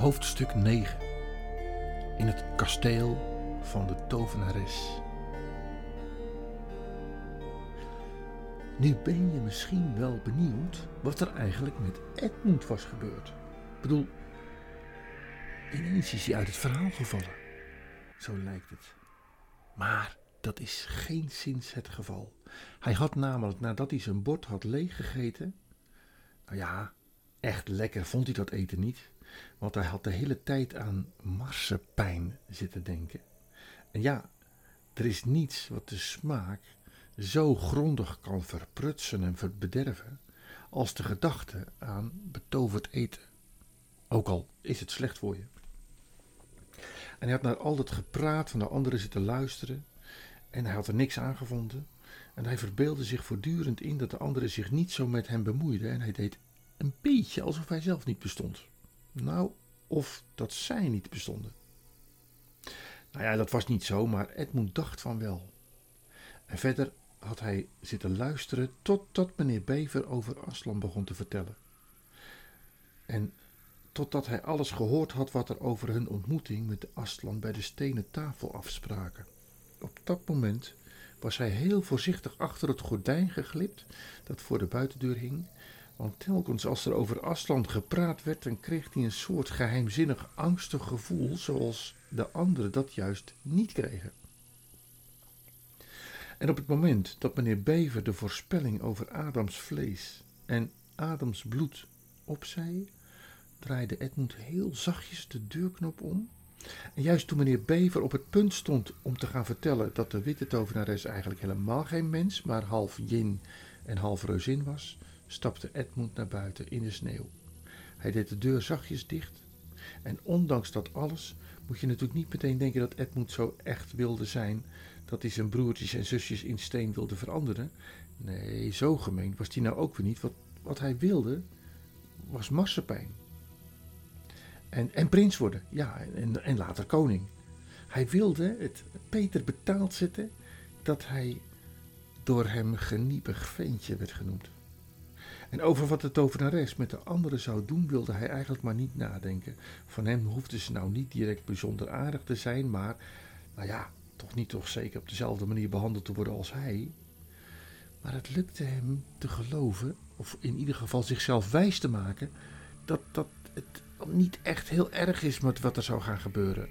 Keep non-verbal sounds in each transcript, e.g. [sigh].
Hoofdstuk 9 In het kasteel van de tovenares. Nu ben je misschien wel benieuwd wat er eigenlijk met Edmund was gebeurd. Ik bedoel, ineens is hij uit het verhaal gevallen. Zo lijkt het. Maar dat is geen sinds het geval. Hij had namelijk, nadat hij zijn bord had leeggegeten. Nou ja, echt lekker vond hij dat eten niet. Want hij had de hele tijd aan marsepein zitten denken. En ja, er is niets wat de smaak zo grondig kan verprutsen en bederven als de gedachte aan betoverd eten. Ook al is het slecht voor je. En hij had naar al dat gepraat van de anderen zitten luisteren en hij had er niks aan gevonden. En hij verbeelde zich voortdurend in dat de anderen zich niet zo met hem bemoeiden en hij deed een beetje alsof hij zelf niet bestond. Nou, of dat zij niet bestonden. Nou ja, dat was niet zo, maar Edmund dacht van wel. En verder had hij zitten luisteren totdat meneer Bever over Aslan begon te vertellen. En totdat hij alles gehoord had wat er over hun ontmoeting met Aslan bij de stenen tafel afspraken. Op dat moment was hij heel voorzichtig achter het gordijn geglipt dat voor de buitendeur hing want telkens als er over Asland gepraat werd, dan kreeg hij een soort geheimzinnig angstig gevoel, zoals de anderen dat juist niet kregen. En op het moment dat meneer Bever de voorspelling over Adams vlees en Adams bloed opzei, draaide Edmund heel zachtjes de deurknop om. En juist toen meneer Bever op het punt stond om te gaan vertellen dat de witte tovenares eigenlijk helemaal geen mens, maar half jin en half reuzin was, stapte Edmund naar buiten in de sneeuw. Hij deed de deur zachtjes dicht. En ondanks dat alles moet je natuurlijk niet meteen denken dat Edmund zo echt wilde zijn dat hij zijn broertjes en zusjes in steen wilde veranderen. Nee, zo gemeen was hij nou ook weer niet. Wat, wat hij wilde was marsepein. En, en prins worden, ja, en, en later koning. Hij wilde het Peter betaald zetten dat hij door hem geniepig ventje werd genoemd. En over wat de tovenares met de anderen zou doen, wilde hij eigenlijk maar niet nadenken. Van hem hoefde ze nou niet direct bijzonder aardig te zijn, maar, nou ja, toch niet toch zeker op dezelfde manier behandeld te worden als hij. Maar het lukte hem te geloven, of in ieder geval zichzelf wijs te maken, dat, dat het niet echt heel erg is met wat er zou gaan gebeuren.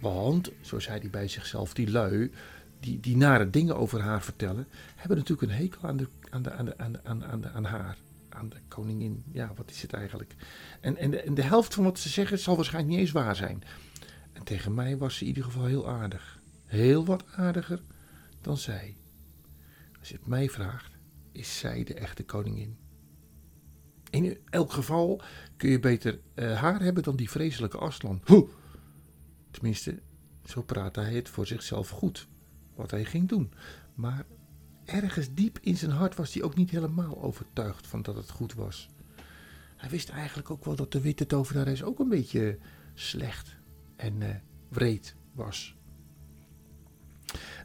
Want, zo zei hij bij zichzelf, die lui, die, die nare dingen over haar vertellen, hebben natuurlijk een hekel aan, de, aan, de, aan, de, aan, aan haar de koningin. Ja, wat is het eigenlijk? En, en, de, en de helft van wat ze zeggen zal waarschijnlijk niet eens waar zijn. En tegen mij was ze in ieder geval heel aardig. Heel wat aardiger dan zij. Als je het mij vraagt, is zij de echte koningin. In elk geval kun je beter uh, haar hebben dan die vreselijke Aslan. Hoe? Tenminste, zo praatte hij het voor zichzelf goed, wat hij ging doen. Maar ergens diep in zijn hart was hij ook niet helemaal overtuigd van dat het goed was. Hij wist eigenlijk ook wel dat de witte tovenares ook een beetje slecht en uh, wreed was.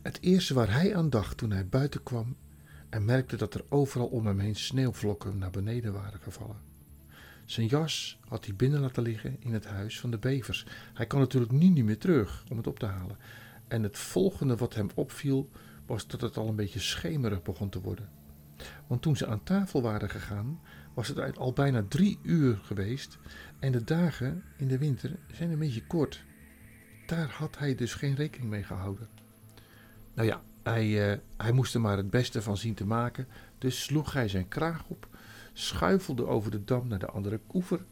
Het eerste waar hij aan dacht toen hij buiten kwam en merkte dat er overal om hem heen sneeuwvlokken naar beneden waren gevallen. Zijn jas had hij binnen laten liggen in het huis van de bevers. Hij kon natuurlijk nu niet meer terug om het op te halen. En het volgende wat hem opviel was dat het al een beetje schemerig begon te worden. Want toen ze aan tafel waren gegaan, was het al bijna drie uur geweest en de dagen in de winter zijn een beetje kort. Daar had hij dus geen rekening mee gehouden. Nou ja, hij, uh, hij moest er maar het beste van zien te maken, dus sloeg hij zijn kraag op, schuifelde over de dam naar de andere oever.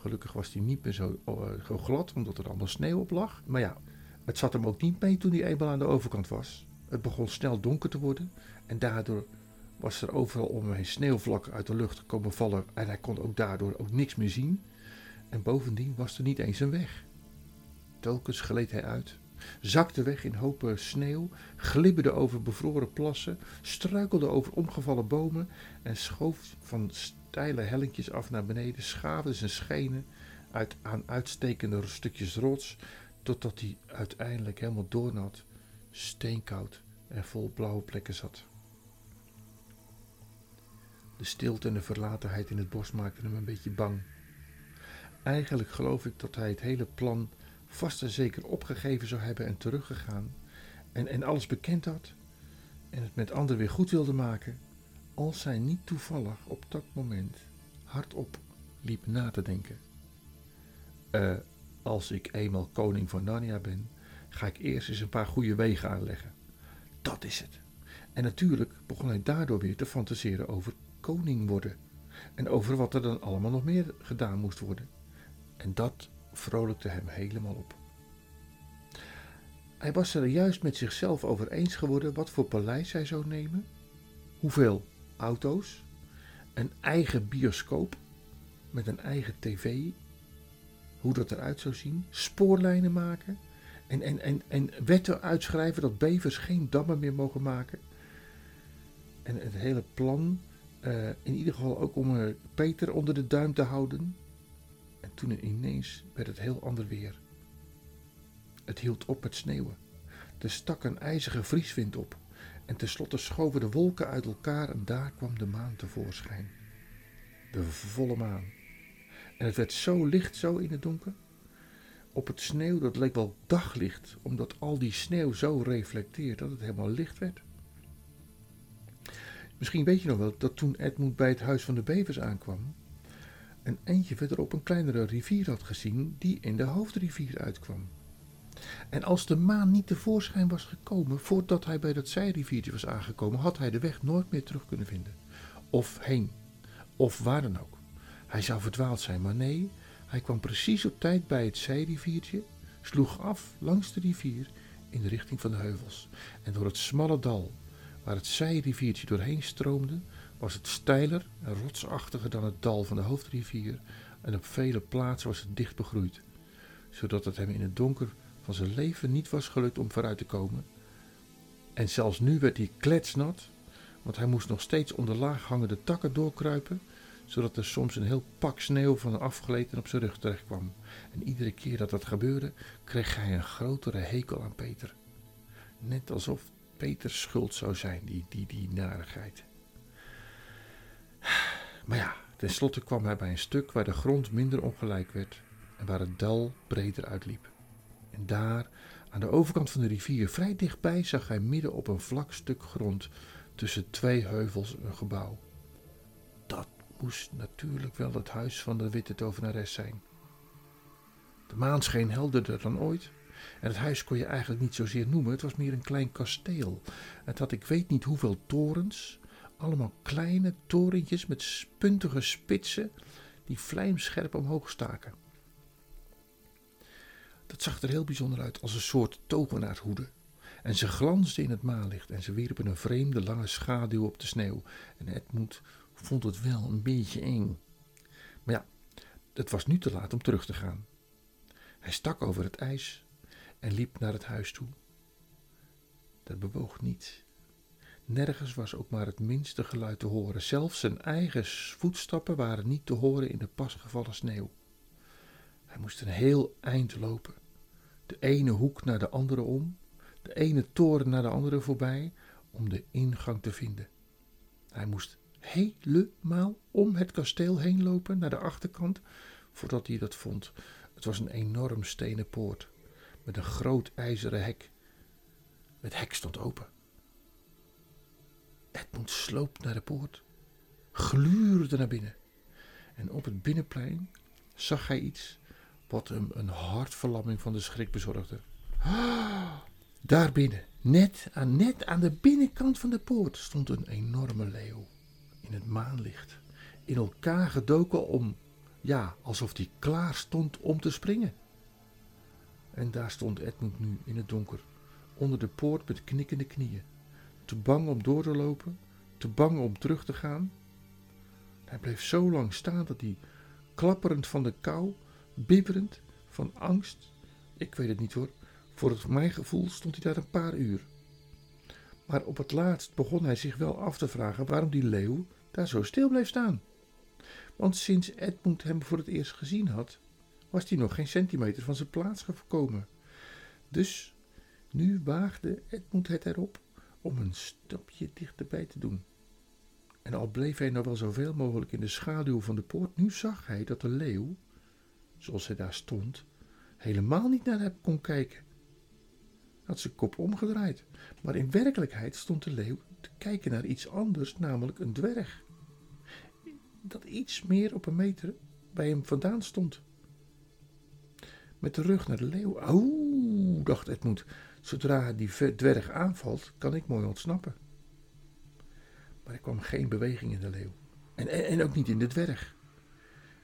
Gelukkig was hij niet meer zo, uh, zo glad, omdat er allemaal sneeuw op lag. Maar ja, het zat hem ook niet mee toen hij eenmaal aan de overkant was. Het begon snel donker te worden en daardoor was er overal om hem sneeuwvlakken uit de lucht komen vallen en hij kon ook daardoor ook niks meer zien. En bovendien was er niet eens een weg. Telkens gleed hij uit, zakte weg in hopen sneeuw, glibberde over bevroren plassen, struikelde over omgevallen bomen en schoof van steile hellinkjes af naar beneden, schaafde zijn schenen uit, aan uitstekende stukjes rots, totdat hij uiteindelijk helemaal doornat, steenkoud en vol blauwe plekken zat. De stilte en de verlatenheid in het bos maakten hem een beetje bang. Eigenlijk geloof ik dat hij het hele plan vast en zeker opgegeven zou hebben en teruggegaan. En, en alles bekend had. En het met anderen weer goed wilde maken. Als hij niet toevallig op dat moment hardop liep na te denken. Uh, als ik eenmaal koning van Narnia ben, ga ik eerst eens een paar goede wegen aanleggen. Dat is het. En natuurlijk begon hij daardoor weer te fantaseren over koning worden. En over wat er dan allemaal nog meer gedaan moest worden. En dat vrolijkte hem helemaal op. Hij was er juist met zichzelf over eens geworden wat voor paleis hij zou nemen, hoeveel auto's, een eigen bioscoop met een eigen tv, hoe dat eruit zou zien, spoorlijnen maken en, en, en, en wetten uitschrijven dat bevers geen dammen meer mogen maken. En het hele plan, uh, in ieder geval ook om uh, Peter onder de duim te houden. En toen ineens werd het heel ander weer. Het hield op met sneeuwen. Er stak een ijzige vrieswind op. En tenslotte schoven de wolken uit elkaar en daar kwam de maan tevoorschijn. De volle maan. En het werd zo licht zo in het donker. Op het sneeuw, dat leek wel daglicht, omdat al die sneeuw zo reflecteert dat het helemaal licht werd. Misschien weet je nog wel dat toen Edmund bij het huis van de bevers aankwam, een eindje verderop een kleinere rivier had gezien die in de hoofdrivier uitkwam. En als de maan niet tevoorschijn was gekomen voordat hij bij dat zijriviertje was aangekomen, had hij de weg nooit meer terug kunnen vinden. Of heen, of waar dan ook. Hij zou verdwaald zijn, maar nee, hij kwam precies op tijd bij het zijriviertje, sloeg af langs de rivier in de richting van de heuvels. En door het smalle dal waar het zijriviertje doorheen stroomde, was het steiler en rotsachtiger dan het dal van de hoofdrivier en op vele plaatsen was het dicht begroeid, zodat het hem in het donker van zijn leven niet was gelukt om vooruit te komen. En zelfs nu werd hij kletsnat, want hij moest nog steeds onder laag hangende takken doorkruipen, zodat er soms een heel pak sneeuw van afgleed en op zijn rug terecht kwam. En iedere keer dat dat gebeurde, kreeg hij een grotere hekel aan Peter. Net alsof Peters schuld zou zijn, die, die, die narigheid. Maar ja, tenslotte kwam hij bij een stuk waar de grond minder ongelijk werd en waar het dal breder uitliep. En daar, aan de overkant van de rivier, vrij dichtbij, zag hij midden op een vlak stuk grond tussen twee heuvels een gebouw. Moest natuurlijk wel het huis van de witte tovenares zijn. De maan scheen helderder dan ooit. En het huis kon je eigenlijk niet zozeer noemen, het was meer een klein kasteel. Het had ik weet niet hoeveel torens, allemaal kleine torentjes met puntige spitsen die vlijmscherp omhoog staken. Dat zag er heel bijzonder uit, als een soort tovenaarshoede. En ze glansden in het maanlicht en ze wierpen een vreemde lange schaduw op de sneeuw. En Edmund vond het wel een beetje eng. Maar ja, het was nu te laat om terug te gaan. Hij stak over het ijs en liep naar het huis toe. Dat bewoog niet. Nergens was ook maar het minste geluid te horen. Zelfs zijn eigen voetstappen waren niet te horen in de pasgevallen sneeuw. Hij moest een heel eind lopen. De ene hoek naar de andere om, de ene toren naar de andere voorbij, om de ingang te vinden. Hij moest helemaal om het kasteel heen lopen naar de achterkant voordat hij dat vond. Het was een enorm stenen poort met een groot ijzeren hek. Het hek stond open. Edmund sloop naar de poort, gluurde naar binnen. En op het binnenplein zag hij iets wat hem een hartverlamming van de schrik bezorgde. Daar binnen, net aan, net aan de binnenkant van de poort, stond een enorme leeuw in het maanlicht, in elkaar gedoken om, ja, alsof hij klaar stond om te springen. En daar stond Edmund nu in het donker, onder de poort met knikkende knieën, te bang om door te lopen, te bang om terug te gaan. Hij bleef zo lang staan dat hij, klapperend van de kou, bibberend van angst, ik weet het niet hoor, voor het, mijn gevoel stond hij daar een paar uur. Maar op het laatst begon hij zich wel af te vragen waarom die leeuw daar zo stil bleef staan. Want sinds Edmund hem voor het eerst gezien had, was hij nog geen centimeter van zijn plaats gekomen. Dus nu waagde Edmund het erop om een stapje dichterbij te doen. En al bleef hij nog wel zoveel mogelijk in de schaduw van de poort, nu zag hij dat de leeuw zoals hij daar stond, helemaal niet naar hem kon kijken. Had zijn kop omgedraaid, maar in werkelijkheid stond de leeuw te kijken naar iets anders, namelijk een dwerg. Dat iets meer op een meter bij hem vandaan stond. Met de rug naar de leeuw. Oeh, dacht Edmund, zodra die dwerg aanvalt, kan ik mooi ontsnappen. Maar er kwam geen beweging in de leeuw. En, en, ook niet in de dwerg.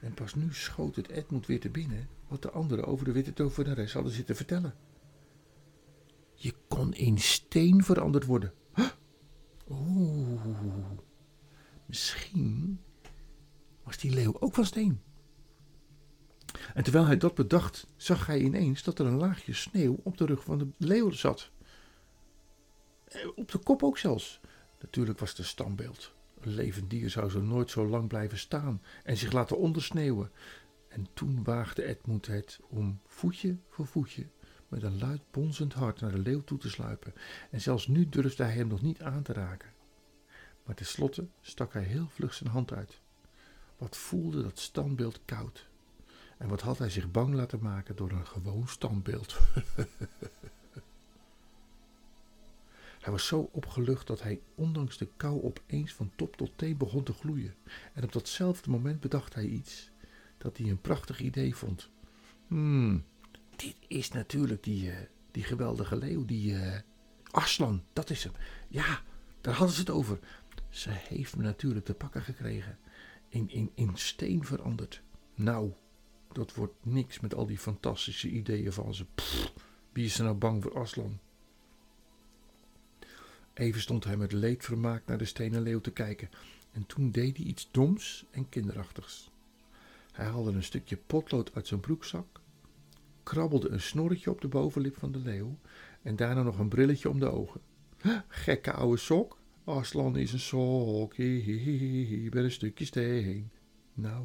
En pas nu schoot het Edmund weer te binnen wat de anderen over de witte tovenares hadden zitten vertellen. Je kon in steen veranderd worden. Oeh, misschien was die leeuw ook van steen. En terwijl hij dat bedacht, zag hij ineens dat er een laagje sneeuw op de rug van de leeuw zat. Eh, op de kop ook zelfs. Natuurlijk was het een standbeeld. Een levend dier zou zo nooit zo lang blijven staan en zich laten ondersneeuwen. En toen waagde Edmund het om voetje voor voetje met een luid bonzend hart naar de leeuw toe te sluipen. En zelfs nu durfde hij hem nog niet aan te raken. Maar tenslotte stak hij heel vlug zijn hand uit. Wat voelde dat standbeeld koud. En wat had hij zich bang laten maken door een gewoon standbeeld. [laughs] Hij was zo opgelucht dat hij ondanks de kou opeens van top tot teen begon te gloeien. En op datzelfde moment bedacht hij iets dat hij een prachtig idee vond. Hmm, dit is natuurlijk die, uh, die geweldige leeuw, die uh, Arslan, dat is hem. Ja, daar hadden ze het over. Ze heeft me natuurlijk te pakken gekregen. In, in, in steen veranderd. Nou, dat wordt niks met al die fantastische ideeën van ze. wie is er nou bang voor Aslan? Even stond hij met leedvermaak naar de stenen leeuw te kijken. En toen deed hij iets doms en kinderachtigs. Hij haalde een stukje potlood uit zijn broekzak, krabbelde een snorretje op de bovenlip van de leeuw en daarna nog een brilletje om de ogen. Gekke oude sok. Aslan is een sok, hihihi, met een stukje steen. Nou,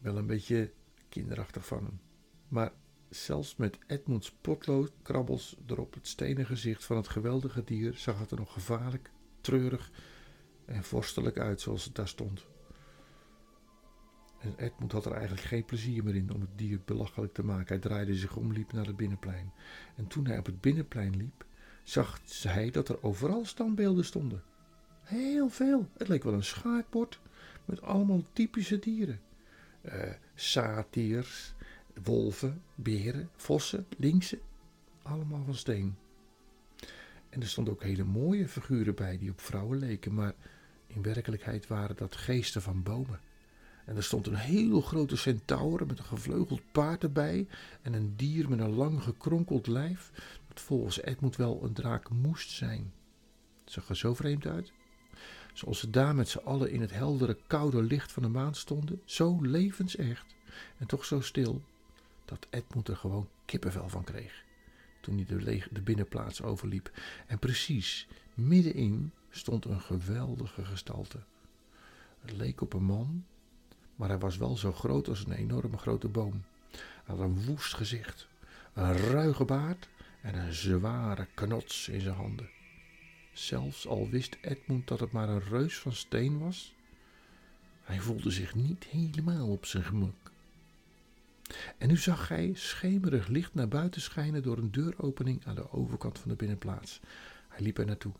wel een beetje kinderachtig van hem. Maar zelfs met Edmunds potloodkrabbels erop het stenen gezicht van het geweldige dier zag het er nog gevaarlijk, treurig en vorstelijk uit zoals het daar stond. En Edmund had er eigenlijk geen plezier meer in om het dier belachelijk te maken. Hij draaide zich om, liep naar het binnenplein. En toen hij op het binnenplein liep, zag hij dat er overal standbeelden stonden. Heel veel. Het leek wel een schaakbord met allemaal typische dieren. Uh, satiers, wolven, beren, vossen, linksen. Allemaal van steen. En er stonden ook hele mooie figuren bij die op vrouwen leken, maar in werkelijkheid waren dat geesten van bomen. En er stond een heel grote centaur met een gevleugeld paard erbij en een dier met een lang gekronkeld lijf, dat volgens Edmund wel een draak moest zijn. Het zag er zo vreemd uit. Zoals ze daar met z'n allen in het heldere, koude licht van de maan stonden, zo levensecht en toch zo stil, dat Edmund er gewoon kippenvel van kreeg. Toen hij de, de binnenplaats overliep. En precies middenin stond een geweldige gestalte. Het leek op een man, maar hij was wel zo groot als een enorme grote boom. Hij had een woest gezicht, een ruige baard en een zware knots in zijn handen. Zelfs al wist Edmund dat het maar een reus van steen was, hij voelde zich niet helemaal op zijn gemak. En nu zag hij schemerig licht naar buiten schijnen door een deuropening aan de overkant van de binnenplaats. Hij liep er naartoe.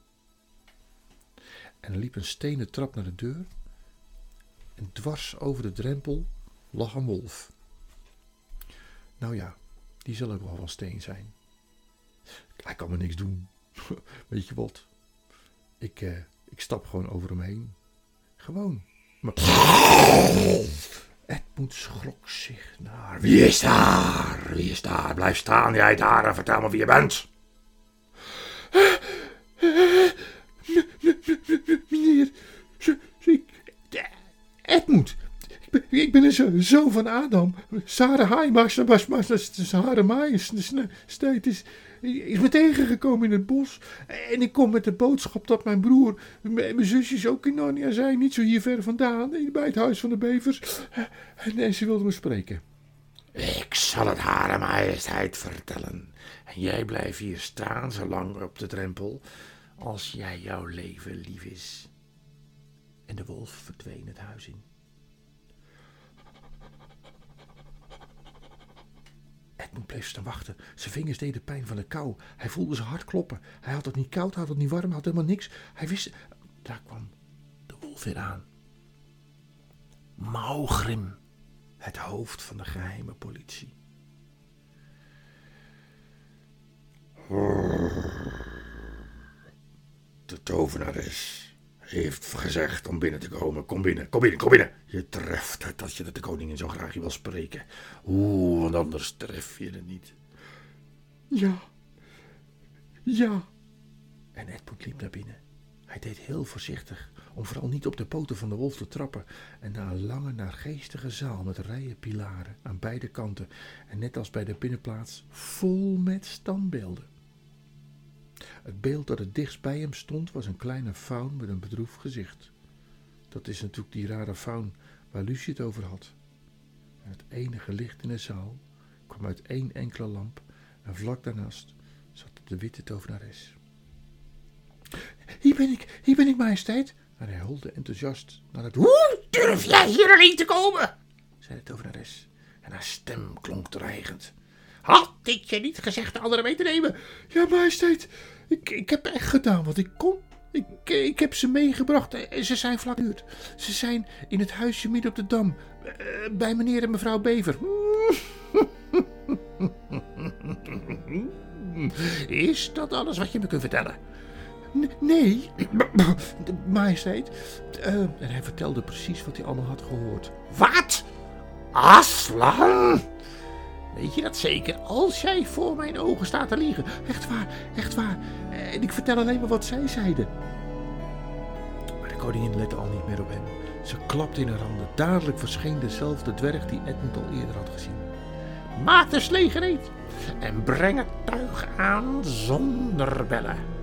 En er liep een stenen trap naar de deur. En dwars over de drempel lag een wolf. Nou ja, die zal ook wel van steen zijn. Hij kan me niks doen. [laughs] Weet je wat? Ik, eh, ik stap gewoon over hem heen. Gewoon. Maar... [laughs] Edmund schrok zich naar. Wie is daar? Wie is daar? Blijf staan, jij daar, en vertel me wie je bent. Edmund, ik ben een zoon van Adam. Sarah maar, Sarah Maai is, is, me tegengekomen in het bos. En ik kom met de boodschap dat mijn broer en mijn zusjes ook in Narnia zijn. Niet zo hier ver vandaan, bij het huis van de bevers. En ze wilde me spreken. Ik zal het Hare Majesteit vertellen. En jij blijft hier staan, zolang op de drempel, als jij jouw leven lief is. En de wolf verdween het huis in. Edmund bleef staan wachten. Zijn vingers deden pijn van de kou. Hij voelde zijn hart kloppen. Hij had het niet koud, had het niet warm, had helemaal niks. Hij wist... Daar kwam de wolf weer aan. Maugrim, het hoofd van de geheime politie. De tovenares heeft gezegd om binnen te komen. Kom binnen, kom binnen, kom binnen. Je treft het als je de koningin zo graag wil spreken. Oeh, want anders tref je het niet. Ja, ja. En Edmund liep naar binnen. Hij deed heel voorzichtig, om vooral niet op de poten van de wolf te trappen. En na een lange, naargeestige zaal met rijen pilaren aan beide kanten. En net als bij de binnenplaats, vol met standbeelden. Het beeld dat het dichtst bij hem stond was een kleine faun met een bedroefd gezicht. Dat is natuurlijk die rare faun waar Lucie het over had. En het enige licht in de zaal kwam uit één enkele lamp en vlak daarnaast zat de witte tovenares. Hier ben ik, hier ben ik, majesteit. En hij holde enthousiast naar het... Hoe durf jij hier alleen te komen? zei de tovenares. En haar stem klonk dreigend. Had ik je niet gezegd de anderen mee te nemen? Ja, majesteit, ik, ik heb echt gedaan wat ik kon. Ik, ik heb ze meegebracht. Ze zijn vlak. Ze zijn in het huisje midden op de dam. Eh, bij meneer en mevrouw Bever. [laughs] Is dat alles wat je me kunt vertellen? nee, [clears throat] majesteit. Uh, en hij vertelde precies wat hij allemaal had gehoord. Wat? Aslan? Weet je dat zeker? Als jij voor mijn ogen staat te liegen. Echt waar, echt waar. En ik vertel alleen maar wat zij zeiden. Maar de koningin lette al niet meer op hem. Ze klapte in haar handen. Dadelijk verscheen dezelfde dwerg die Edmund al eerder had gezien. Maak de slee gereed en breng het tuig aan zonder bellen.